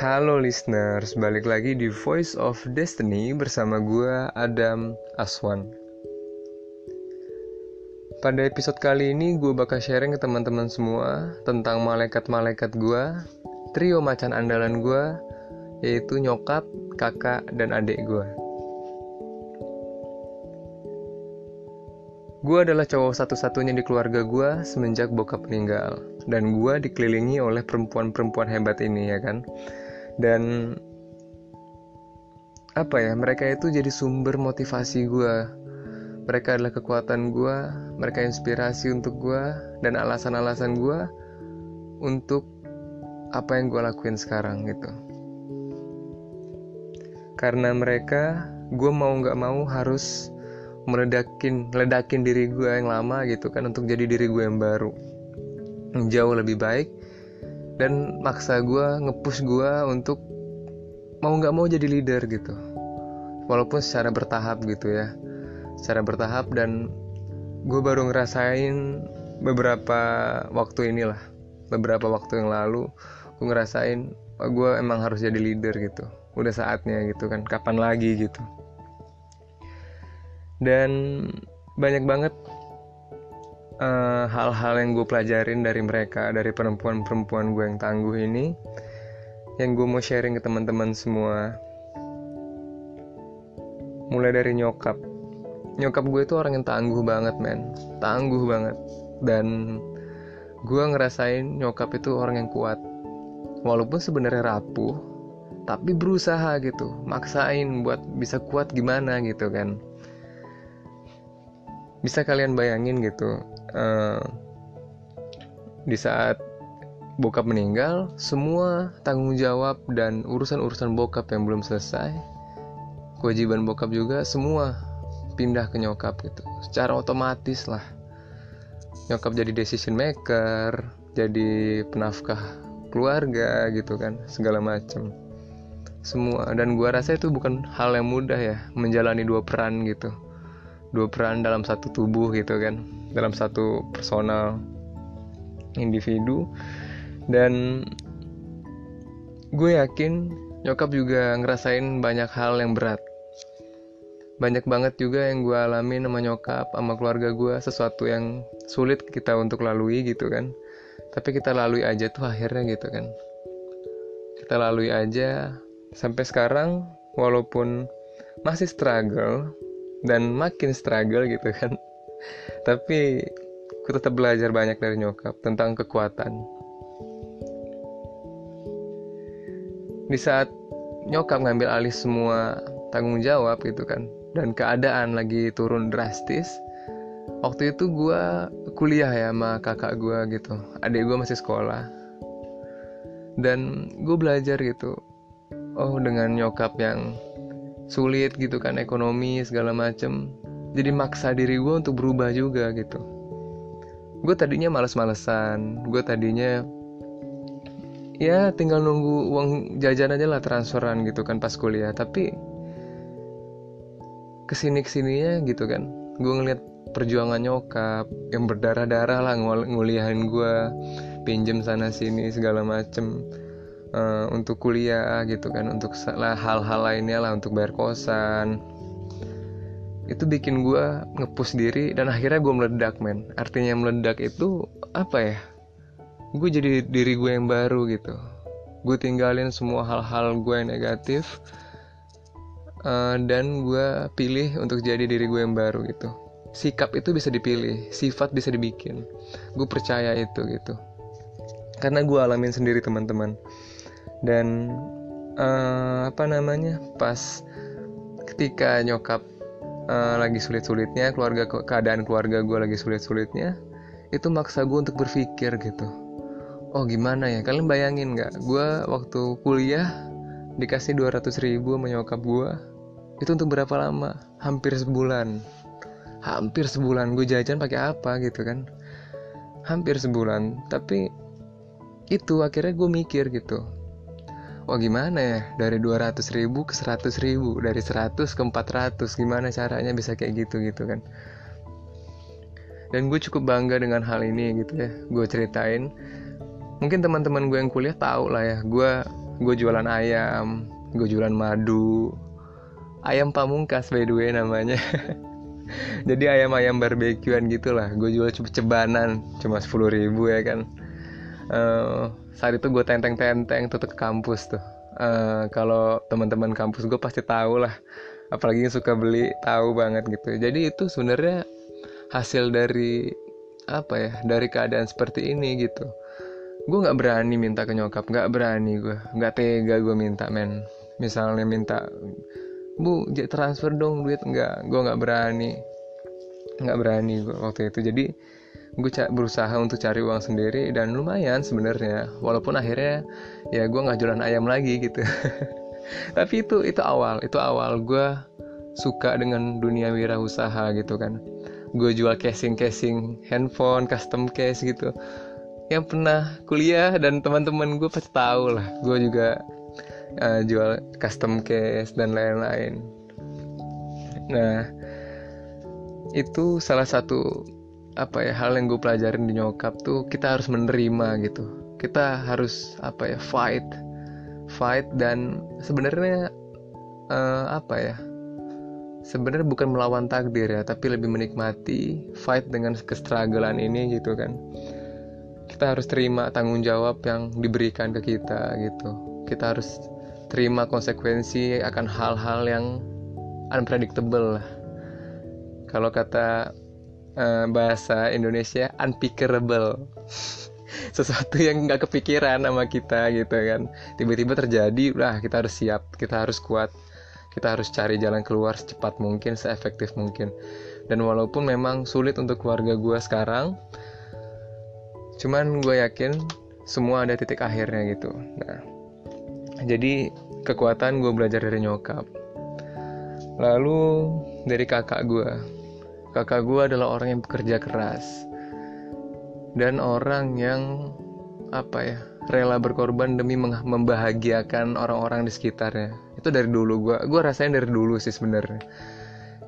Halo listeners, balik lagi di Voice of Destiny bersama gue Adam Aswan. Pada episode kali ini gue bakal sharing ke teman-teman semua tentang malaikat-malaikat gue, trio macan andalan gue, yaitu nyokap, kakak, dan adik gue. Gue adalah cowok satu-satunya di keluarga gue semenjak bokap meninggal. Dan gue dikelilingi oleh perempuan-perempuan hebat ini ya kan. Dan apa ya, mereka itu jadi sumber motivasi gue. Mereka adalah kekuatan gue, mereka inspirasi untuk gue, dan alasan-alasan gue untuk apa yang gue lakuin sekarang gitu. Karena mereka, gue mau gak mau harus meledakin ledakin diri gue yang lama gitu kan untuk jadi diri gue yang baru jauh lebih baik dan maksa gue ngepush gue untuk mau nggak mau jadi leader gitu. Walaupun secara bertahap gitu ya. Secara bertahap dan gue baru ngerasain beberapa waktu inilah beberapa waktu yang lalu gue ngerasain oh, gue emang harus jadi leader gitu. Udah saatnya gitu kan kapan lagi gitu. Dan banyak banget eh, hal-hal uh, yang gue pelajarin dari mereka dari perempuan-perempuan gue yang tangguh ini yang gue mau sharing ke teman-teman semua. Mulai dari nyokap. Nyokap gue itu orang yang tangguh banget men. Tangguh banget. Dan gue ngerasain nyokap itu orang yang kuat. Walaupun sebenarnya rapuh tapi berusaha gitu. Maksain buat bisa kuat gimana gitu kan. Bisa kalian bayangin gitu uh, di saat bokap meninggal semua tanggung jawab dan urusan-urusan bokap yang belum selesai kewajiban bokap juga semua pindah ke nyokap gitu. Secara otomatis lah. Nyokap jadi decision maker jadi penafkah keluarga gitu kan segala macem. Semua dan gua rasa itu bukan hal yang mudah ya menjalani dua peran gitu. Dua peran dalam satu tubuh gitu kan dalam satu personal individu. Dan gue yakin nyokap juga ngerasain banyak hal yang berat. Banyak banget juga yang gue alami sama nyokap sama keluarga gue sesuatu yang sulit kita untuk lalui gitu kan. Tapi kita lalui aja tuh akhirnya gitu kan. Kita lalui aja sampai sekarang walaupun masih struggle dan makin struggle gitu kan tapi aku tetap belajar banyak dari nyokap tentang kekuatan. Di saat nyokap ngambil alih semua tanggung jawab gitu kan dan keadaan lagi turun drastis waktu itu gue kuliah ya sama kakak gue gitu. Adik gue masih sekolah. Dan gue belajar gitu oh dengan nyokap yang sulit gitu kan ekonomi segala macem jadi maksa diri gue untuk berubah juga gitu. Gue tadinya males-malesan gue tadinya ya tinggal nunggu uang jajan aja lah transferan gitu kan pas kuliah. Tapi ke sini ke sininya gitu kan gue ngeliat perjuangan nyokap yang berdarah-darah lah ngul nguliahin gue pinjem sana sini segala macem uh, untuk kuliah gitu kan untuk hal-hal lainnya lah untuk bayar kosan itu bikin gue ngepus diri dan akhirnya gue meledak men. Artinya meledak itu apa ya gue jadi diri gue yang baru gitu. Gue tinggalin semua hal-hal gue yang negatif uh, dan gue pilih untuk jadi diri gue yang baru gitu. Sikap itu bisa dipilih sifat bisa dibikin. Gue percaya itu gitu. Karena gue alamin sendiri teman-teman. Dan uh, apa namanya pas ketika nyokap uh, lagi sulit-sulitnya keluarga keadaan keluarga gue lagi sulit-sulitnya itu maksa gue untuk berpikir gitu. Oh gimana ya? Kalian bayangin nggak? Gue waktu kuliah dikasih 200 ribu sama nyokap gue itu untuk berapa lama? Hampir sebulan. Hampir sebulan. Gue jajan pakai apa gitu kan? Hampir sebulan. Tapi itu akhirnya gue mikir gitu wah gimana ya? Dari 200 ribu ke 100 ribu dari 100 ke 400 gimana caranya bisa kayak gitu gitu kan? Dan gue cukup bangga dengan hal ini gitu ya gue ceritain. Mungkin teman-teman gue yang kuliah tahu lah ya gue gue jualan ayam gue jualan madu. Ayam pamungkas by the way namanya. Jadi ayam-ayam barbekyuan gitulah gue jual cebanan cuma sepuluh ribu ya kan. Uh, saat itu gue tenteng-tenteng tuh ke kampus tuh. Uh, kalau teman-teman kampus gue pasti tahu lah. Apalagi yang suka beli tahu banget gitu. Jadi itu sebenarnya hasil dari apa ya dari keadaan seperti ini gitu. Gue nggak berani minta ke nyokap nggak berani gue nggak tega gue minta men. Misalnya minta bu transfer dong duit. Nggak gue nggak berani. Nggak berani gue waktu itu. Jadi gue berusaha untuk cari uang sendiri dan lumayan sebenarnya. Walaupun akhirnya ya gue nggak jualan ayam lagi gitu. Tapi itu itu awal itu awal gue suka dengan dunia wirausaha gitu kan. Gue jual casing casing handphone custom case gitu. Yang pernah kuliah dan teman-teman gue pasti tahu lah gue juga uh, jual custom case dan lain-lain. Nah itu salah satu apa ya hal yang gue pelajarin di nyokap tuh kita harus menerima gitu. Kita harus apa ya fight. Fight dan sebenarnya uh, apa ya sebenarnya bukan melawan takdir ya tapi lebih menikmati fight dengan kestragalan ini gitu kan. Kita harus terima tanggung jawab yang diberikan ke kita gitu. Kita harus terima konsekuensi akan hal-hal yang unpredictable kalau kata uh, bahasa Indonesia unpickable. Sesuatu yang nggak kepikiran sama kita gitu kan. Tiba-tiba terjadi udah kita harus siap kita harus kuat kita harus cari jalan keluar secepat mungkin seefektif mungkin. Dan walaupun memang sulit untuk keluarga gue sekarang cuman gue yakin semua ada titik akhirnya gitu. Nah jadi kekuatan gue belajar dari nyokap. Lalu dari kakak gue kakak gue adalah orang yang bekerja keras. Dan orang yang apa ya rela berkorban demi membahagiakan orang-orang di sekitarnya. Itu dari dulu. Gue gue rasain dari dulu sih sebenarnya.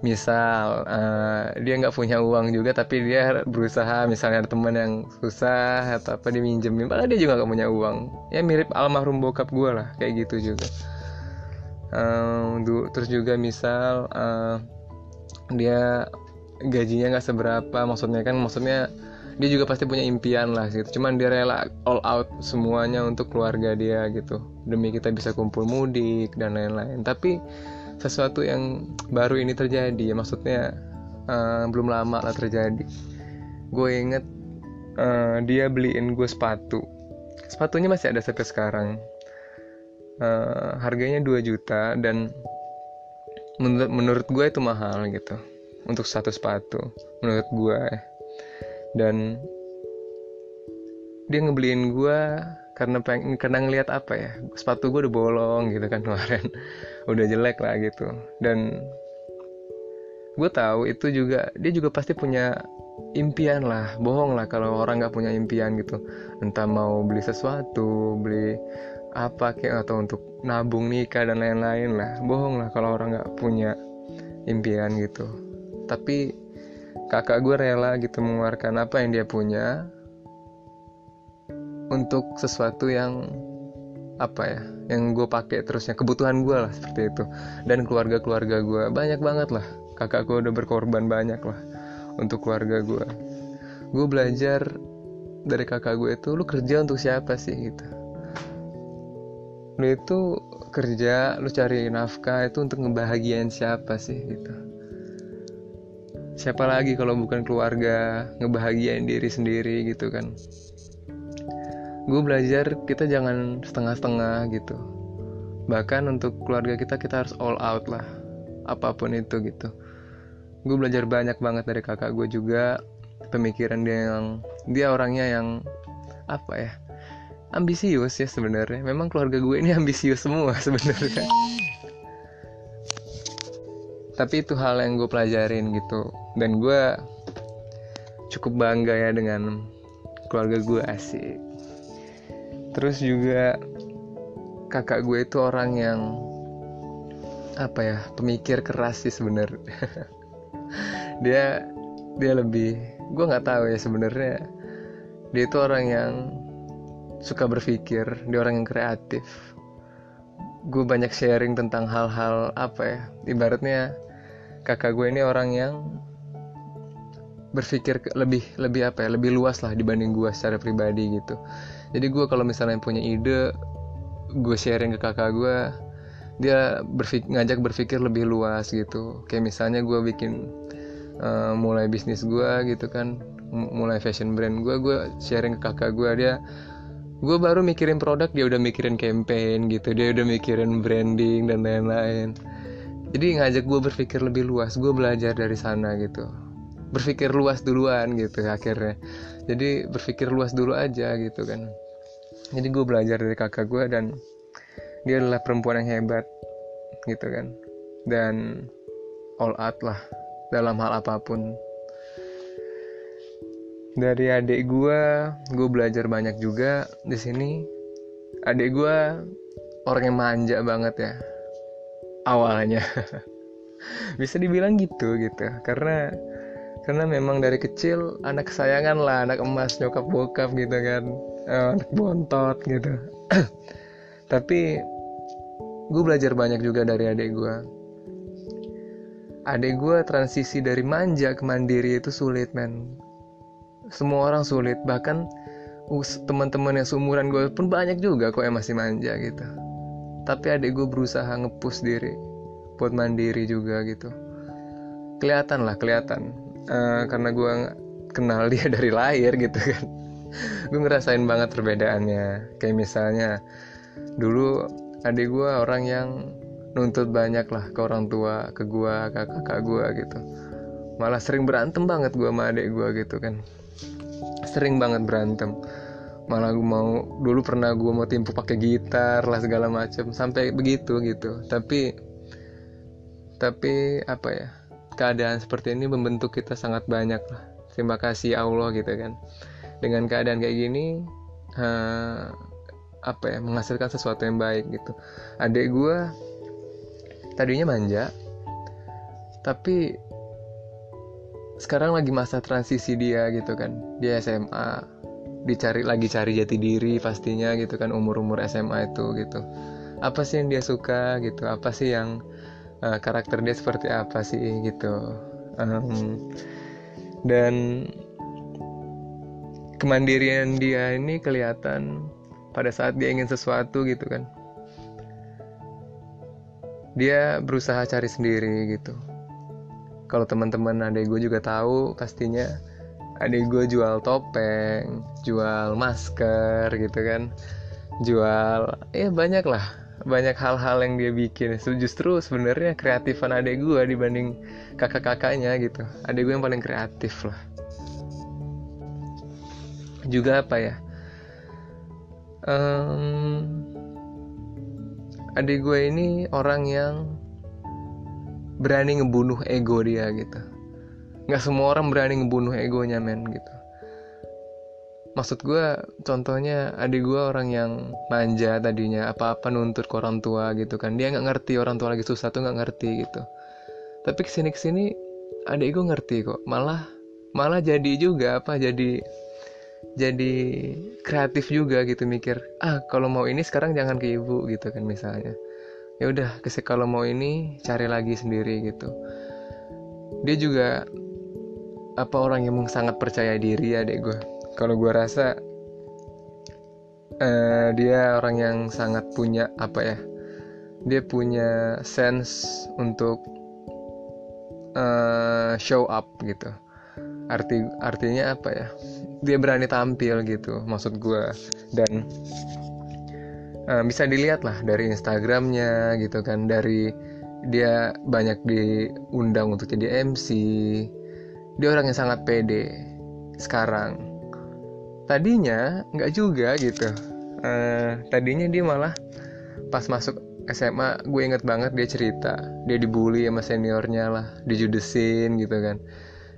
Misal uh, dia nggak punya uang juga tapi dia berusaha. Misalnya ada teman yang susah atau apa dia minjemin. Malah dia juga nggak punya uang. Ya mirip almarhum bokap gue lah kayak gitu juga. Uh, terus juga misal uh, dia gajinya nggak seberapa maksudnya kan maksudnya dia juga pasti punya impian lah gitu. Cuman dia rela all out semuanya untuk keluarga dia gitu. Demi kita bisa kumpul mudik dan lain-lain. Tapi sesuatu yang baru ini terjadi ya maksudnya uh, belum lama lah terjadi. Gue inget uh, dia beliin gue sepatu. Sepatunya masih ada sampai sekarang. Uh, harganya 2 juta dan menurut menurut gue itu mahal gitu untuk satu sepatu menurut gue dan dia ngebeliin gue karena pengen karena ngelihat apa ya sepatu gue udah bolong gitu kan kemarin. Udah jelek lah gitu. Dan gue tahu itu juga dia juga pasti punya impian lah bohong lah kalau orang nggak punya impian gitu. Entah mau beli sesuatu beli apa kayak atau untuk nabung nikah dan lain-lain lah. Bohong lah kalau orang nggak punya impian gitu tapi kakak gue rela gitu mengeluarkan apa yang dia punya untuk sesuatu yang apa ya yang gue pakai terusnya. Kebutuhan gue lah seperti itu. Dan keluarga keluarga gue banyak banget lah. Kakak gue udah berkorban banyak lah untuk keluarga gue gue belajar dari kakak gue itu lu kerja untuk siapa sih? gitu. Lu itu kerja lu cari nafkah itu untuk ngebahagiain siapa sih gitu siapa lagi kalau bukan keluarga ngebahagiain diri sendiri gitu kan? Gue belajar kita jangan setengah-setengah gitu. Bahkan untuk keluarga kita kita harus all out lah apa pun itu gitu. Gue belajar banyak banget dari kakak gue juga pemikiran dia yang dia orangnya yang apa ya ambisius ya sebenarnya. Memang keluarga gue ini ambisius semua sebenarnya tapi itu hal yang gue pelajarin gitu. Dan gue cukup bangga ya dengan keluarga gue asik. Terus juga kakak gue itu orang yang apa ya pemikir keras sih sebenarnya dia dia lebih gue nggak tahu ya sebenarnya. Dia itu orang yang suka berpikir dia orang yang kreatif. Gue banyak sharing tentang hal-hal apa ya ibaratnya kakak gue ini orang yang berpikir lebih lebih apa ya lebih luas lah dibanding gue secara pribadi gitu. Jadi gue kalau misalnya punya ide gue sharing ke kakak gue dia berfik ngajak berpikir lebih luas gitu. Kayak misalnya gue bikin uh, mulai bisnis gue gitu kan mulai fashion brand gue gue sharing ke kakak gue dia gue baru mikirin produk dia udah mikirin campaign gitu dia udah mikirin branding dan lain-lain jadi ngajak gue berpikir lebih luas gue belajar dari sana gitu. Berpikir luas duluan gitu akhirnya. Jadi berpikir luas dulu aja gitu kan. Jadi gue belajar dari kakak gue dan dia adalah perempuan yang hebat gitu kan. Dan all out lah dalam hal apa pun. Dari adik gue gue belajar banyak juga di sini. Adik gue orang yang manja banget ya awalnya. Bisa dibilang gitu gitu. Karena karena memang dari kecil anak kesayangan lah anak emas nyokap bokap gitu kan. Eh, anak bontot gitu. Tapi gue belajar banyak juga dari adik gue adik gue transisi dari manja ke mandiri itu sulit men. Semua orang sulit. Bahkan teman-teman yang seumuran gue pun banyak juga kok yang masih manja gitu tapi adik gue berusaha ngepus diri buat mandiri juga gitu. Kelihatan lah kelihatan. Uh, karena gue kenal dia dari lahir gitu kan. Gue ngerasain banget perbedaannya. Kayak misalnya dulu adik gue orang yang nuntut banyak lah ke orang tua ke gue ke kakak gue gitu. Malah sering berantem banget gue sama adik gue gitu kan. Sering banget berantem malah gue mau dulu pernah gue mau timpu pakai gitar lah segala macem sampai begitu gitu. Tapi tapi apa ya keadaan seperti ini membentuk kita sangat banyak lah. Terima kasih Allah gitu kan. Dengan keadaan kayak gini uh, apa ya menghasilkan sesuatu yang baik gitu. Adik gue tadinya manja tapi sekarang lagi masa transisi dia gitu kan. Dia SMA dicari lagi cari jati diri pastinya gitu kan umur umur SMA itu gitu. Apa sih yang dia suka gitu? Apa sih yang uh, karakter dia seperti apa sih gitu? Um, dan kemandirian dia ini kelihatan pada saat dia ingin sesuatu gitu kan. Dia berusaha cari sendiri gitu. Kalau teman-teman adik gue juga tahu pastinya adik gue jual topeng jual masker gitu kan. Jual ya banyak lah. Banyak hal-hal yang dia bikin. Justru sebenarnya kreatifan adik gue dibanding kakak-kakaknya gitu. Adik gue yang paling kreatif lah. Juga apa ya? Um, adik gue ini orang yang berani ngebunuh ego dia gitu nggak semua orang berani ngebunuh egonya men gitu. Maksud gue contohnya adik gue orang yang manja tadinya apa-apa nuntut ke orang tua gitu kan. Dia nggak ngerti orang tua lagi susah tuh nggak ngerti gitu. Tapi ke sini ke sini adik gue ngerti kok. Malah malah jadi juga apa jadi jadi kreatif juga gitu mikir ah kalau mau ini sekarang jangan ke ibu gitu kan misalnya. Ya udah kalau mau ini cari lagi sendiri gitu. Dia juga apa orang yang sangat percaya diri ya dek gue kalau gue rasa uh, dia orang yang sangat punya apa ya dia punya sense untuk uh, show up gitu. Arti artinya apa ya? Dia berani tampil gitu maksud gue dan uh, bisa dilihat lah dari Instagramnya gitu kan dari dia banyak diundang untuk jadi MC dia orang yang sangat pede sekarang. Tadinya nggak juga gitu. Uh, tadinya dia malah pas masuk SMA gue inget banget dia cerita. Dia dibully sama seniornya lah dijudesin gitu kan.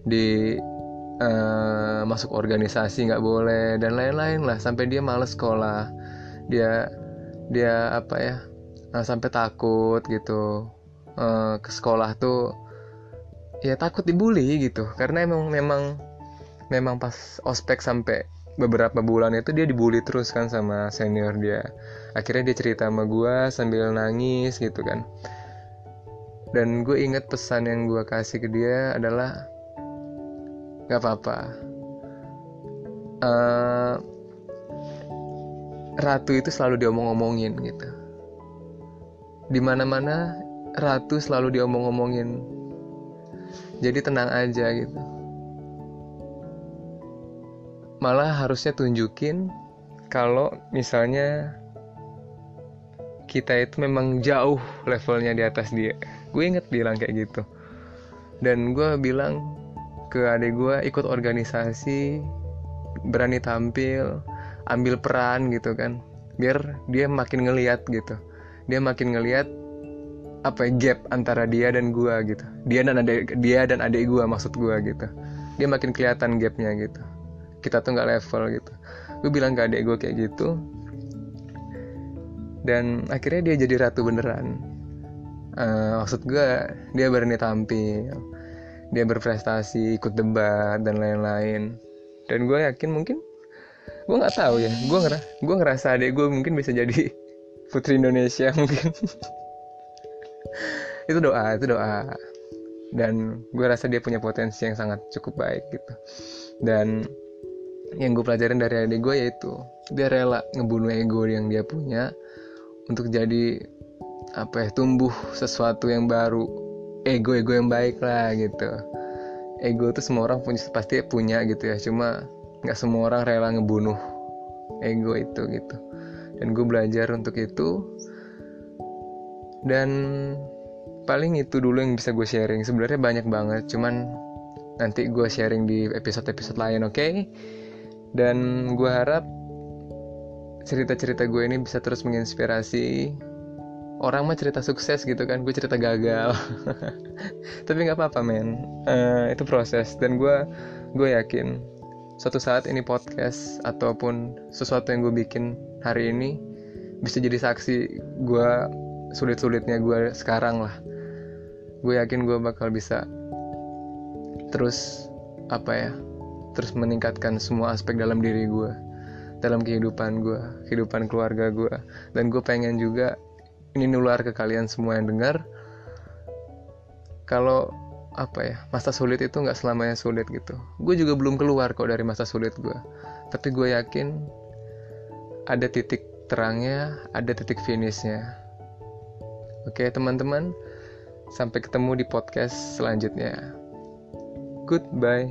Di uh, masuk organisasi nggak boleh dan lain-lain lah. Sampai dia males sekolah. Dia dia apa ya uh, sampai takut gitu. Uh, ke sekolah tuh ya takut dibully gitu. Karena emang memang memang pas ospek sampai beberapa bulan itu dia dibully terus kan sama senior dia. Akhirnya dia cerita sama gue sambil nangis gitu kan. Dan gue inget pesan yang gue kasih ke dia adalah gak apa-apa. Uh, ratu itu selalu diomong-omongin gitu. Di mana-mana ratu selalu diomong-omongin jadi tenang aja gitu. Malah harusnya tunjukin kalau misalnya kita itu memang jauh levelnya di atas dia. Gue inget bilang kayak gitu. Dan gue bilang ke adik gue ikut organisasi berani tampil ambil peran gitu kan. Biar dia makin ngeliat gitu. Dia makin ngeliat apa ya, gap antara dia dan gue gitu. Dia dan adik dia dan adik gue maksud gue gitu. Dia makin kelihatan gapnya gitu. Kita tuh nggak level gitu. Gue bilang ke adek gue kayak gitu. Dan akhirnya dia jadi ratu beneran. Uh, maksud gue dia berani tampil. Dia berprestasi ikut debat dan lain-lain. Dan gue yakin mungkin gue nggak tahu ya. Gue ngera gue ngerasa adek gue mungkin bisa jadi putri Indonesia mungkin itu doa itu doa. Dan gue rasa dia punya potensi yang sangat cukup baik gitu. Dan yang gue pelajarin dari adik gue yaitu dia rela ngebunuh ego yang dia punya untuk jadi apa ya tumbuh sesuatu yang baru. Ego ego yang baik lah gitu. Ego itu semua orang punya pasti punya gitu ya. Cuma nggak semua orang rela ngebunuh ego itu gitu. Dan gue belajar untuk itu dan paling itu dulu yang bisa gue sharing. Sebenarnya banyak banget cuman nanti gue sharing di episode-episode lain oke? Okay? dan gue harap cerita-cerita gue ini bisa terus menginspirasi. Orang mah cerita sukses gitu kan gue cerita gagal. Tapi nggak apa-apa men. Uh, itu proses. Dan gue gue yakin suatu saat ini podcast ataupun sesuatu yang gue bikin hari ini bisa jadi saksi gue sulit-sulitnya gue sekarang lah. Gue yakin gue bakal bisa terus apa ya terus meningkatkan semua aspek dalam diri gue dalam kehidupan gue kehidupan keluarga gue dan gue pengen juga ini nular ke kalian semua yang dengar kalau apa ya masa sulit itu nggak selamanya sulit gitu. Gue juga belum keluar kok dari masa sulit gue tapi gue yakin ada titik terangnya ada titik finishnya oke teman-teman sampai ketemu di podcast selanjutnya goodbye.